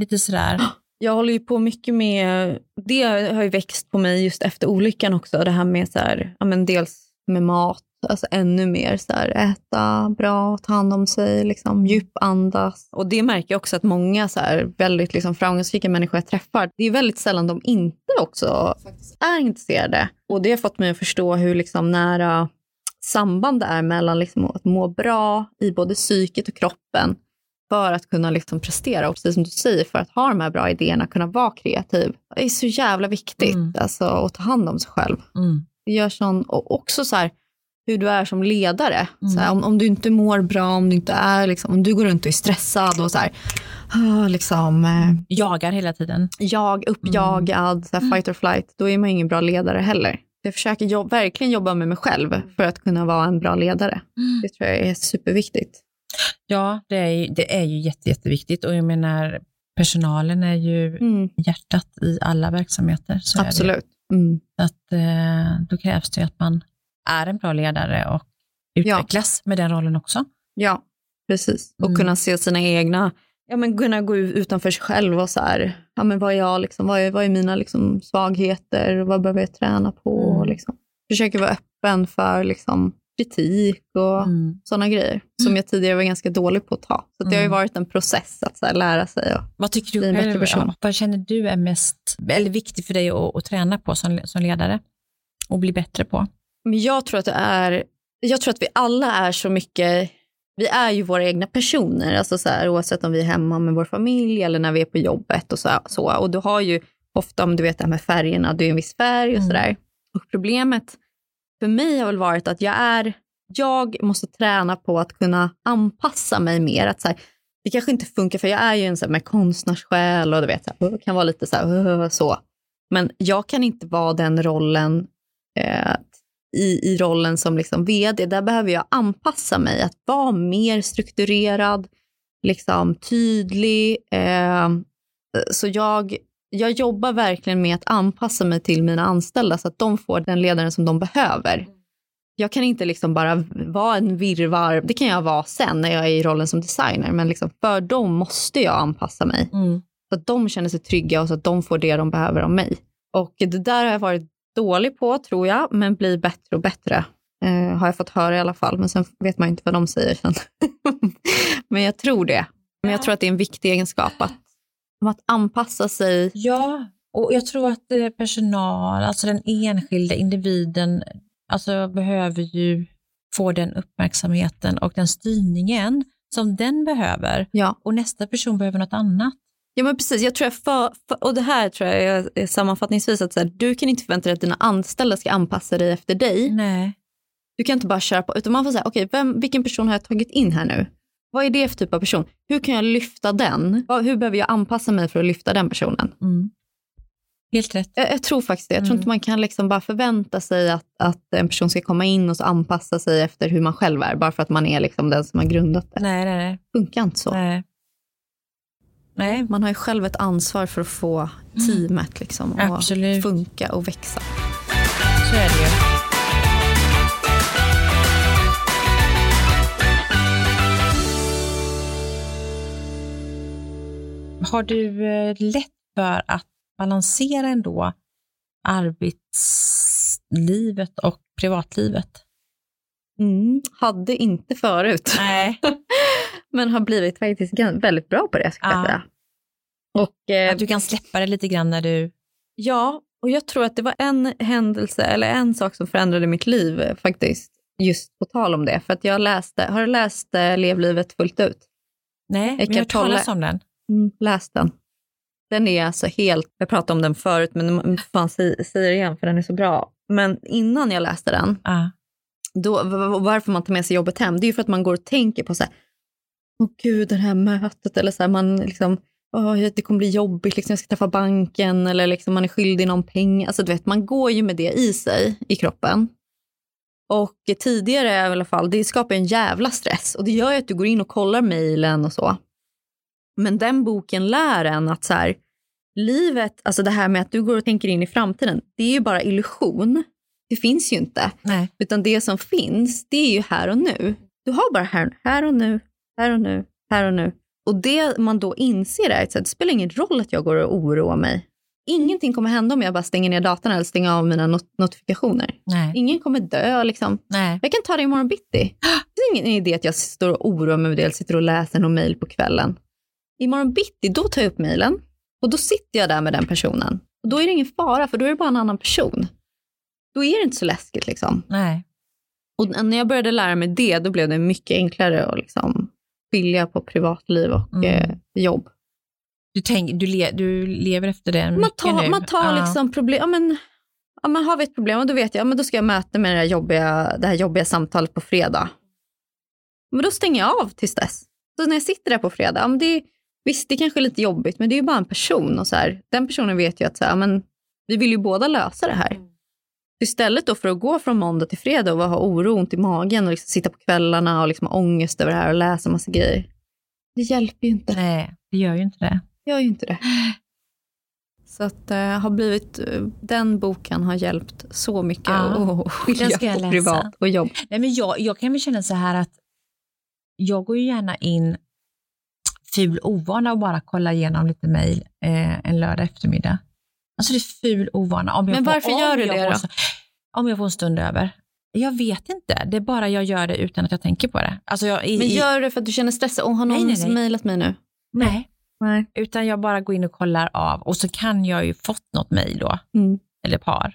lite sådär. Jag håller ju på mycket med, det har ju växt på mig just efter olyckan också. Det här med så här, ja men dels med mat, alltså ännu mer så här, äta bra, ta hand om sig, liksom, djupandas. Och det märker jag också att många så här, väldigt liksom, framgångsrika människor jag träffar, det är väldigt sällan de inte också faktiskt är intresserade. Och det har fått mig att förstå hur liksom, nära samband det är mellan liksom, att må bra i både psyket och kroppen för att kunna liksom prestera och precis som du säger, för att ha de här bra idéerna, kunna vara kreativ. Det är så jävla viktigt Mm. alltså, att ta hand om sig själv. Mm. Det gör sån, och också så här, hur du är som ledare. Mm. Här, om, om du inte mår bra, om du inte är liksom, om du går runt och är stressad och så här, ah, liksom, eh, Jagar hela tiden. jag, uppjagad, så här, fight or flight, då är man ingen bra ledare heller. Jag försöker jobb, verkligen jobba med mig själv för att kunna vara en bra ledare. Det tror jag är superviktigt. Ja, det är, ju- det är ju jätte, jätteviktigt och jag menar personalen är ju Mm, hjärtat i alla verksamheter. Så absolut. Mm. Att, eh, då krävs det att man är en bra ledare och utvecklas med den rollen också. Ja, precis. Och Mm. kunna se sina egna, ja men kunna gå ut utanför sig själv och så här, ja men vad är jag liksom, vad är, vad är mina liksom svagheter, vad behöver jag träna på? Mm. Liksom. Försöker vara öppen för liksom kritik och Mm. sådana grejer som jag tidigare var ganska dålig på att ta. Så att det har ju Mm. varit en process att så här, lära sig. Och, Vad tycker du Bli en bättre person. Ja, vad känner du är mest eller viktigt för dig att, att träna på som, som ledare och bli bättre på? men jag tror att det är, jag tror att vi alla är så mycket, vi är ju våra egna personer, alltså så här, oavsett om vi är hemma med vår familj eller när vi är på jobbet och så. så. Och du har ju ofta, om du vet det här med färgerna, du är en viss färg och Mm. sådär. Och problemet för mig har väl varit att jag är, jag måste träna på att kunna anpassa mig mer. Att så här, det kanske inte funkar, för jag är ju en så här, med konstnärssjäl och du vet, jag kan vara lite så här, så. Men jag kan inte vara den rollen eh, i, i rollen som liksom vd. Där behöver jag anpassa mig att vara mer strukturerad, liksom tydlig. Eh, så jag, jag jobbar verkligen med att anpassa mig till mina anställda så att de får den ledaren som de behöver. Jag kan inte liksom bara vara en virrvarr, det kan jag vara sen när jag är i rollen som designer, men liksom för dem måste jag anpassa mig. Så att de känner sig trygga och så att de får det de behöver av mig. Och det där har jag varit dålig på tror jag, men blir bättre och bättre. Eh, har jag fått höra i alla fall, men sen vet man ju inte vad de säger sen. men jag tror det. Men jag tror att det är en viktig egenskap att, om att anpassa sig. Ja, och jag tror att eh, personal, alltså den enskilda individen, alltså behöver ju få den uppmärksamheten och den styrningen som den behöver. Ja. Och nästa person behöver något annat. Ja men precis, jag tror jag för, för, och det här tror jag är, sammanfattningsvis att så här, du kan inte förvänta dig att dina anställda ska anpassa dig efter dig. Nej. Du kan inte bara köra på, utan man får säga, okej, vem vilken person har jag tagit in här nu? Vad är det för typ av person? Hur kan jag lyfta den? Hur behöver jag anpassa mig för att lyfta den personen? Mm. Helt rätt. Jag, jag tror faktiskt det. Jag tror Mm. inte man kan liksom bara förvänta sig att, att en person ska komma in och så anpassa sig efter hur man själv är, bara för att man är liksom den som har grundat det. Nej, nej, nej. Funkar inte så. nej. Nej, Man har ju själv ett ansvar för att få teamet liksom, att Mm. Funka och växa. så är det ju. Har du eh, lätt för att balansera ändå arbetslivet och privatlivet? Mm. Hade inte förut, Nej. men har blivit faktiskt väldigt bra på det. Ska jag Ja. säga. Och, eh, Att du kan släppa det lite grann när du... Ja, och jag tror att det var en händelse eller en sak som förändrade mitt liv eh, faktiskt. Just på tal om det. För att jag läste, har du läst eh, Lev livet fullt ut? Nej, men jag har hört talas om den. Mm, läs den. Den är alltså helt, jag pratade om den förut men man fan säger det igen för den är så bra. Men innan jag läste den, Ja. då, varför man tar med sig jobbet hem, det är ju för att man går och tänker på så här, åh gud det här mötet eller så här, man liksom, åh det kommer bli jobbigt, liksom, jag ska träffa banken eller liksom man är skyldig någon pengar. Alltså du vet, man går ju med det i sig, i kroppen. Och tidigare i alla fall, det skapar en jävla stress och det gör ju att du går in och kollar mejlen och så. Men den boken lär en att så här, livet, alltså det här med att du går och tänker in i framtiden, det är ju bara illusion. Det finns ju inte. Nej. Utan det som finns, det är ju här och nu. Du har bara här, här och nu, här och nu, här och nu. Och det man då inser är att det spelar ingen roll att jag går och oroar mig. Ingenting kommer hända om jag bara stänger ner datorn eller stänger av mina not- notifikationer. Nej. Ingen kommer dö liksom. Nej. Jag kan ta det imorgon bitti. Det är ingen idé att jag står och oroar mig över det eller sitter och läser någon mejl på kvällen. Imorgon bitti, då tar jag upp mejlen och då sitter jag där med den personen. Och då är det ingen fara, för då är det bara en annan person. Då är det inte så läskigt liksom. Nej. Och när jag började lära mig det, då blev det mycket enklare att liksom skilja på privatliv och Mm. eh, jobb. Du, tänk, du, le, du lever efter det Man mycket tar, nu. man tar Ja. liksom problem, ja, men, ja, men har vi ett problem, och då vet jag, ja, men då ska jag möta med det här, jobbiga, det här jobbiga samtalet på fredag. Men då stänger jag av tills dess. Så när jag sitter där på fredag, ja, men det visst det kanske är lite jobbigt, men det är ju bara en person. Och så här, den personen vet ju att så här, men, vi vill ju båda lösa det här. Istället då för att gå från måndag till fredag och ha oro ont i magen och liksom sitta på kvällarna och liksom ha ångest över det här och läsa massa grejer. Det hjälper ju inte. Nej, det gör ju inte det. gör ju inte det. Så att eh, har blivit, eh, den boken har hjälpt så mycket Ja, att skilja ska jag på läsa. privat och jobb. Nej, men jag, jag kan väl känna så här att jag går ju gärna in ful ovana och bara kollar igenom lite mejl eh, en lördag eftermiddag. Alltså det är ful ovana. Om jag Men får, varför om gör du det får, då? så- Om jag får en stund över. Jag vet inte, det är bara jag gör det utan att jag tänker på det. Alltså jag, i, Men gör du det för att du känner stress? Och har någon Nej, nej, nej. mejlat mig nu? Nej, Nej. utan jag bara går in och kollar av och så kan jag ju fått något mejl då, Mm. eller par.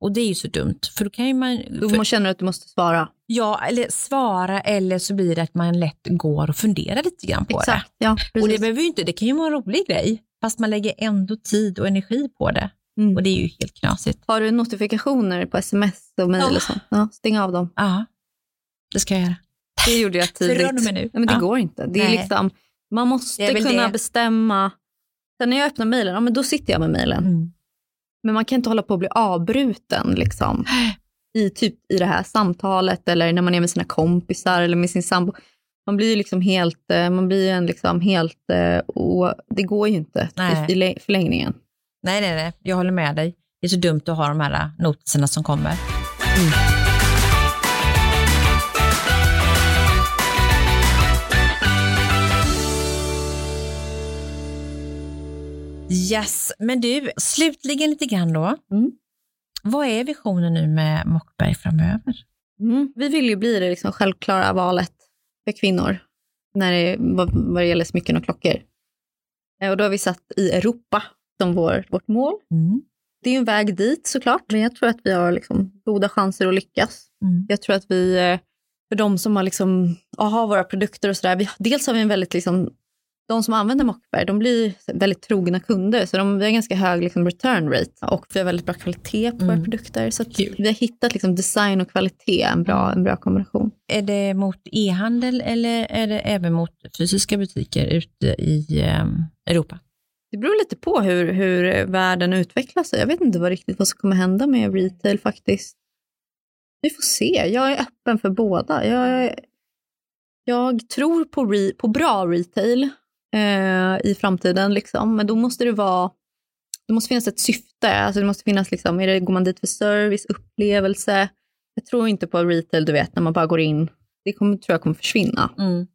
Och det är ju så dumt, för då kan ju man... Då för, må- känner att du måste svara. ja, eller svara eller så blir det att man lätt går och funderar lite grann på Exakt. Ja, det. Och det behöver ju inte, det kan ju vara en rolig grej, fast man lägger ändå tid och energi på det. Mm. Och det är ju helt knasigt. Har du notifikationer på sms och mejl Ja. och sånt? Ja, stäng av dem. Ja, det ska jag göra. Det gjorde jag tidigt. Med nu. Nej, men det Ja. går inte. Det är Nej. liksom, man måste kunna det. bestämma. Sen när jag öppnar mejlen, ja, men då sitter jag med mejlen. Mm. Men man kan inte hålla på att bli avbruten liksom, i, typ, i det här samtalet eller när man är med sina kompisar eller med sin sambo. Man blir ju liksom helt, eh, man blir en liksom helt, eh, o, det går ju inte Nej. i förlä- förlängningen. Nej, nej, nej, jag håller med dig. Det är så dumt att ha de här notiserna som kommer. Yes, men du, slutligen lite grann då. Mm. Vad är visionen nu med Mockberg framöver? Mm. Vi vill ju bli det liksom självklara valet för kvinnor när det, vad, vad det gäller smycken och klockor. Eh, Och då har vi satt i Europa som vår, vårt mål. Mm. Det är ju en väg dit såklart, men jag tror att vi har liksom goda chanser att lyckas. Mm. Jag tror att vi, eh, för de som har, liksom, har våra produkter och sådär, dels har vi en väldigt, liksom, de som använder Mockberg, de blir väldigt trogna kunder, så de, vi har ganska hög liksom, return rate och vi har väldigt bra kvalitet på våra Mm. produkter. Så vi har hittat liksom, design och kvalitet, en bra, en bra kombination. Är det mot e-handel eller är det även mot fysiska butiker ute i ehm, Europa? Det beror lite på hur, hur världen utvecklar sig. Jag vet inte vad riktigt vad som kommer hända med retail faktiskt. Vi får se. Jag är öppen för båda. Jag, jag tror på, re, på bra retail eh, i framtiden, liksom. men då måste det vara det måste finnas ett syfte. Alltså det måste finnas, liksom, är det, går man dit för service, upplevelse? Jag tror inte på retail, du vet, när man bara går in. Det kommer, tror jag kommer försvinna. Mm.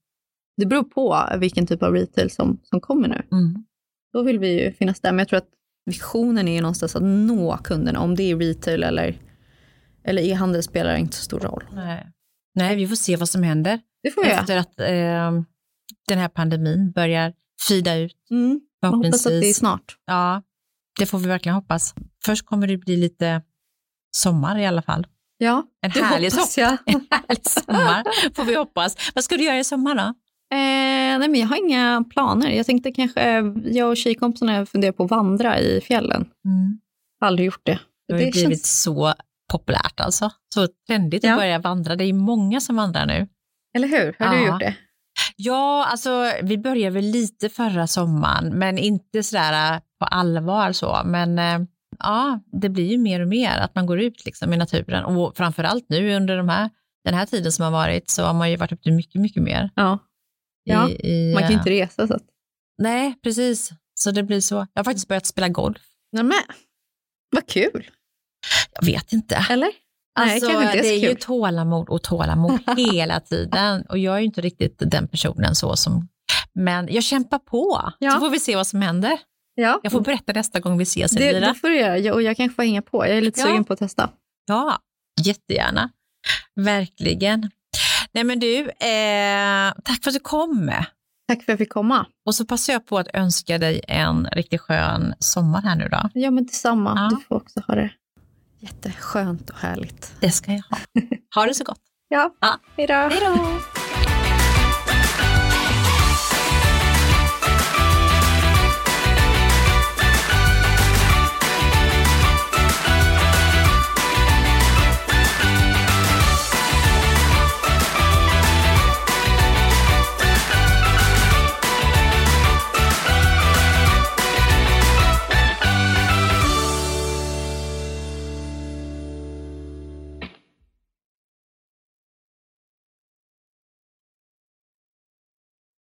Det beror på vilken typ av retail som, som kommer nu Mm. då vill vi ju finnas där. Men jag tror att visionen är ju någonstans att nå kunderna. Om det är retail eller, eller e-handel spelar inte så stor roll. Nej. Nej, vi får se vad som händer Det får vi efter att ehm, den här pandemin börjar fida ut. Mm. Jag hoppas att det är snart. Ja, det får vi verkligen hoppas. Först kommer det bli lite sommar i alla fall. Ja, En det härlig hoppas jag. En härlig sommar får vi hoppas. Vad ska du göra i sommar då? Eh, nej, men jag har inga planer. Jag tänkte kanske, jag och tjejkompisarna funderar på att vandra i fjällen. Mm. Aldrig gjort det. Det har det blivit så populärt alltså. Så trendigt att Ja. börja vandra. Det är många som vandrar nu. Eller hur? Har du Ja. gjort det? Ja, alltså vi började väl lite förra sommaren, men inte sådär äh, på allvar så. Men äh, ja, det blir ju mer och mer att man går ut liksom i naturen. Och framförallt nu under de här, den här tiden som har varit så har man ju varit ute mycket, mycket mer. Ja. Ja, I, Man kan ju äh, inte resa. Så att... Nej, precis. Så det blir så. Jag har faktiskt börjat spela golf. Nej, men. Vad kul. Jag vet inte. Eller? Nej, Alltså, är det så är ju tålamod och tålamod hela tiden. Och jag är ju inte riktigt den personen så som... Men jag kämpar på, Ja. så får vi se vad som händer. Ja. Jag får berätta nästa gång vi ses, det, Elvira. det får du göra. Och jag kanske får hänga på. Jag är lite Ja. sugen på att testa. Ja, jättegärna. Verkligen. Nej men du, eh, tack för att du kom. Tack för att jag fick komma. Och så passar jag på att önska dig en riktigt skön sommar här nu då. Ja, men detsamma. Ja. Du får också ha det jätteskönt och härligt. Det ska jag ha. Ha det så gott. Ja, Ja. hej då. Hej då!